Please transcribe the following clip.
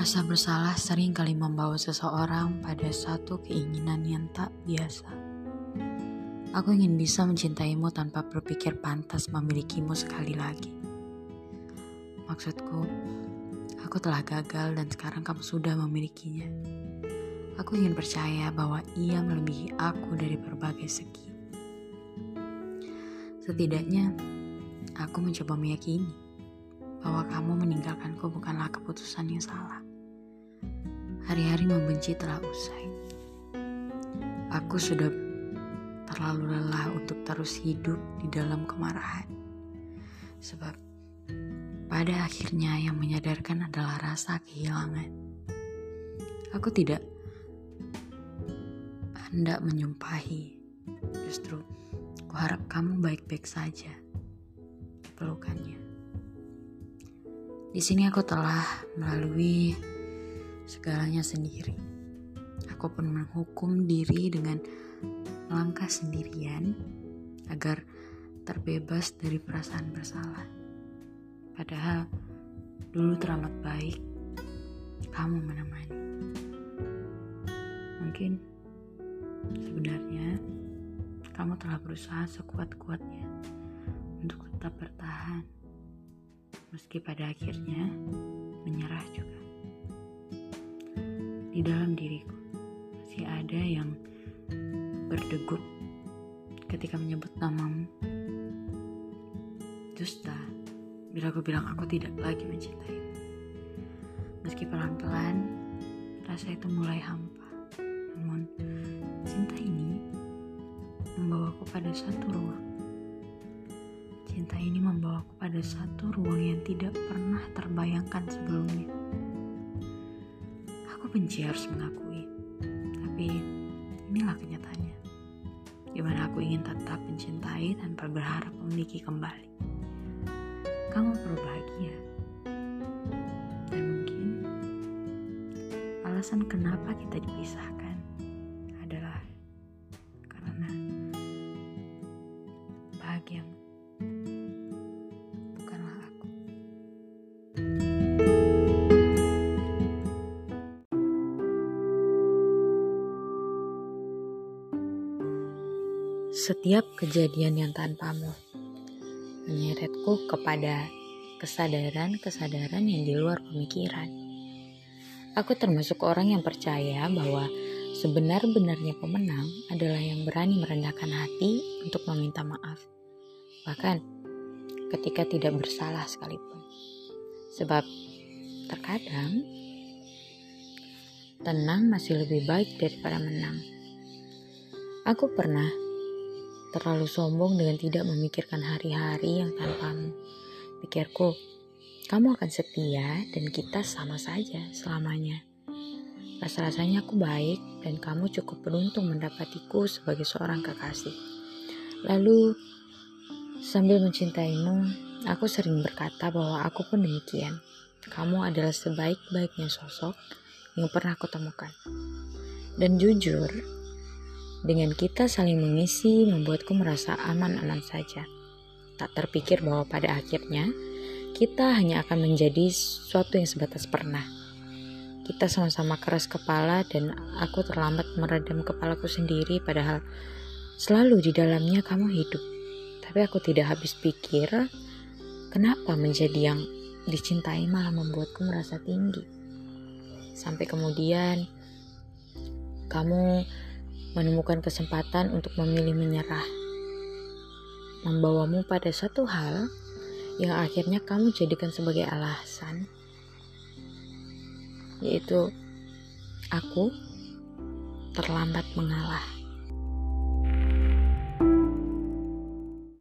Rasa bersalah sering kali membawa seseorang pada satu keinginan yang tak biasa. Aku ingin bisa mencintaimu tanpa berpikir pantas memilikimu sekali lagi. Maksudku, aku telah gagal dan sekarang kamu sudah memilikinya. Aku ingin percaya bahwa ia melebihi aku dari berbagai segi. Setidaknya, aku mencoba meyakini bahwa kamu meninggalkanku bukanlah keputusan yang salah. Hari-hari membenci telah usai. Aku sudah terlalu lelah untuk terus hidup di dalam kemarahan. Sebab pada akhirnya yang menyadarkan adalah rasa kehilangan. Aku tidak hendak menyumpahi. Justru, kuharap kamu baik-baik saja. Pelukannya. Di sini aku telah melalui segalanya sendiri. Aku pun menghukum diri dengan melangkah sendirian agar terbebas dari perasaan bersalah. Padahal dulu teramat baik kamu menemani. Mungkin sebenarnya kamu telah berusaha sekuat-kuatnya untuk tetap bertahan meski pada akhirnya menyerah juga. Di dalam diriku masih ada yang berdegup ketika menyebut namamu. Dusta bila aku bilang aku tidak lagi mencintaimu. Meski pelan-pelan rasa itu mulai hampa. Namun cinta ini membawaku pada satu ruang Cinta ini membawaku pada satu ruang yang tidak pernah terbayangkan sebelumnya. Aku benci harus mengakui, tapi inilah kenyataannya. Gimana aku ingin tetap mencintai tanpa berharap memiliki kembali. Kamu perlu bahagia. Dan mungkin alasan kenapa kita dipisahkan Setiap kejadian yang tanpamu menyeretku kepada kesadaran-kesadaran yang di luar pemikiran. Aku termasuk orang yang percaya bahwa sebenar-benarnya pemenang adalah yang berani merendahkan hati untuk meminta maaf. Bahkan ketika tidak bersalah sekalipun. Sebab terkadang tenang masih lebih baik daripada menang. Aku pernah terlalu sombong dengan tidak memikirkan hari-hari yang tanpamu. Pikirku, kamu akan setia dan kita sama saja selamanya. Rasa-rasanya aku baik dan kamu cukup beruntung mendapatiku sebagai seorang kekasih. Lalu, sambil mencintaimu, aku sering berkata bahwa aku pun demikian. Kamu adalah sebaik-baiknya sosok yang pernah aku temukan. Dan jujur, dengan kita saling mengisi membuatku merasa aman-aman saja. Tak terpikir bahwa pada akhirnya kita hanya akan menjadi sesuatu yang sebatas pernah. Kita sama-sama keras kepala dan aku terlambat meredam kepalaku sendiri padahal selalu di dalamnya kamu hidup. Tapi aku tidak habis pikir kenapa menjadi yang dicintai malah membuatku merasa tinggi. Sampai kemudian kamu menemukan kesempatan untuk memilih menyerah, membawamu pada satu hal yang akhirnya kamu jadikan sebagai alasan, yaitu aku terlambat mengalah.